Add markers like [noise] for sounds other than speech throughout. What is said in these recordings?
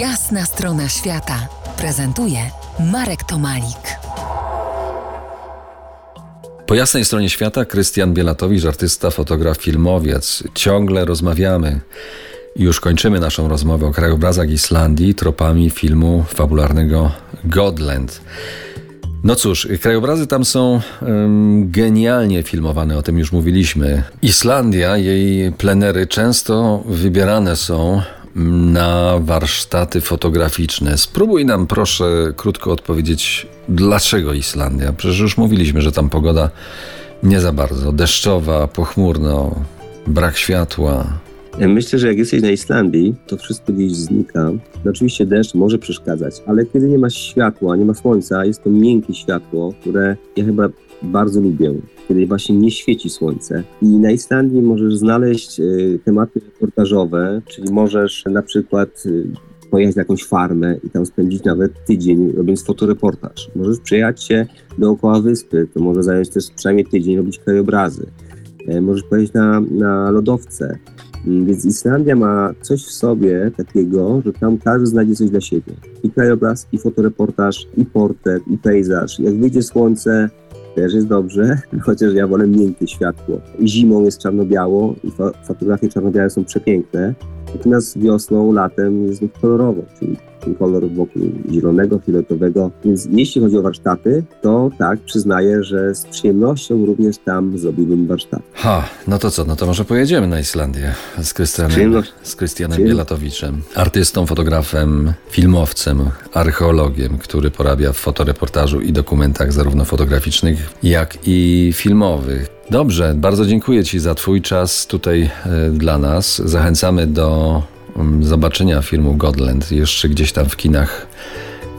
Jasna strona świata prezentuje Marek Tomalik. Po jasnej stronie świata Krystian Bielatowicz, artysta, fotograf, filmowiec. Ciągle rozmawiamy. Już kończymy naszą rozmowę o krajobrazach Islandii tropami filmu fabularnego Godland. No cóż, krajobrazy tam są genialnie filmowane, o tym już mówiliśmy. Islandia, jej plenery często wybierane są na warsztaty fotograficzne. Spróbuj nam proszę krótko odpowiedzieć, dlaczego Islandia? Przecież już mówiliśmy, że tam pogoda nie za bardzo, deszczowa, pochmurno, brak światła. Myślę, że jak jesteś na Islandii, to wszystko gdzieś znika. No oczywiście deszcz może przeszkadzać, ale kiedy nie ma światła, nie ma słońca, jest to miękkie światło, które ja chyba bardzo lubię, kiedy właśnie nie świeci słońce. I na Islandii możesz znaleźć y, tematy reportażowe, czyli możesz na przykład y, pojechać na jakąś farmę i tam spędzić nawet tydzień robiąc fotoreportaż. Możesz przejechać się dookoła wyspy, to może zająć też przynajmniej tydzień robić krajobrazy. E, możesz pojechać na, na lodowce. Mm, Więc Islandia ma coś w sobie takiego, że tam każdy znajdzie coś dla siebie. I krajobraz, i fotoreportaż, i portret, i pejzaż. Jak wyjdzie słońce, też jest dobrze, [laughs] chociaż ja wolę miękkie światło. Zimą jest czarno-biało i fo- fotografie czarno-białe są przepiękne. Natomiast wiosną, latem jest kolorowo, czyli ten kolor wokół zielonego, fioletowego. Więc jeśli chodzi o warsztaty, to tak, przyznaję, że z przyjemnością również tam zrobiłbym warsztat. Ha, no to co, no to może pojedziemy na Islandię z Krystianem, z Krystianem. Bielatowiczem, artystą, fotografem, filmowcem, archeologiem, który porabia w fotoreportażu i dokumentach zarówno fotograficznych, jak i filmowych. Dobrze, bardzo dziękuję Ci za Twój czas tutaj e, dla nas. Zachęcamy do mm, zobaczenia filmu Godland jeszcze gdzieś tam w kinach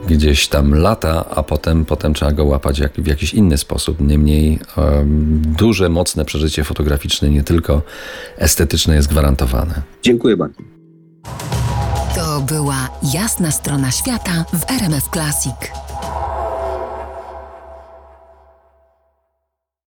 gdzieś tam lata, a potem, potem trzeba go łapać jak, w jakiś inny sposób. Niemniej em, duże, mocne przeżycie fotograficzne, nie tylko estetyczne jest gwarantowane. Dziękuję bardzo. To była Jasna strona świata w RMF Classic.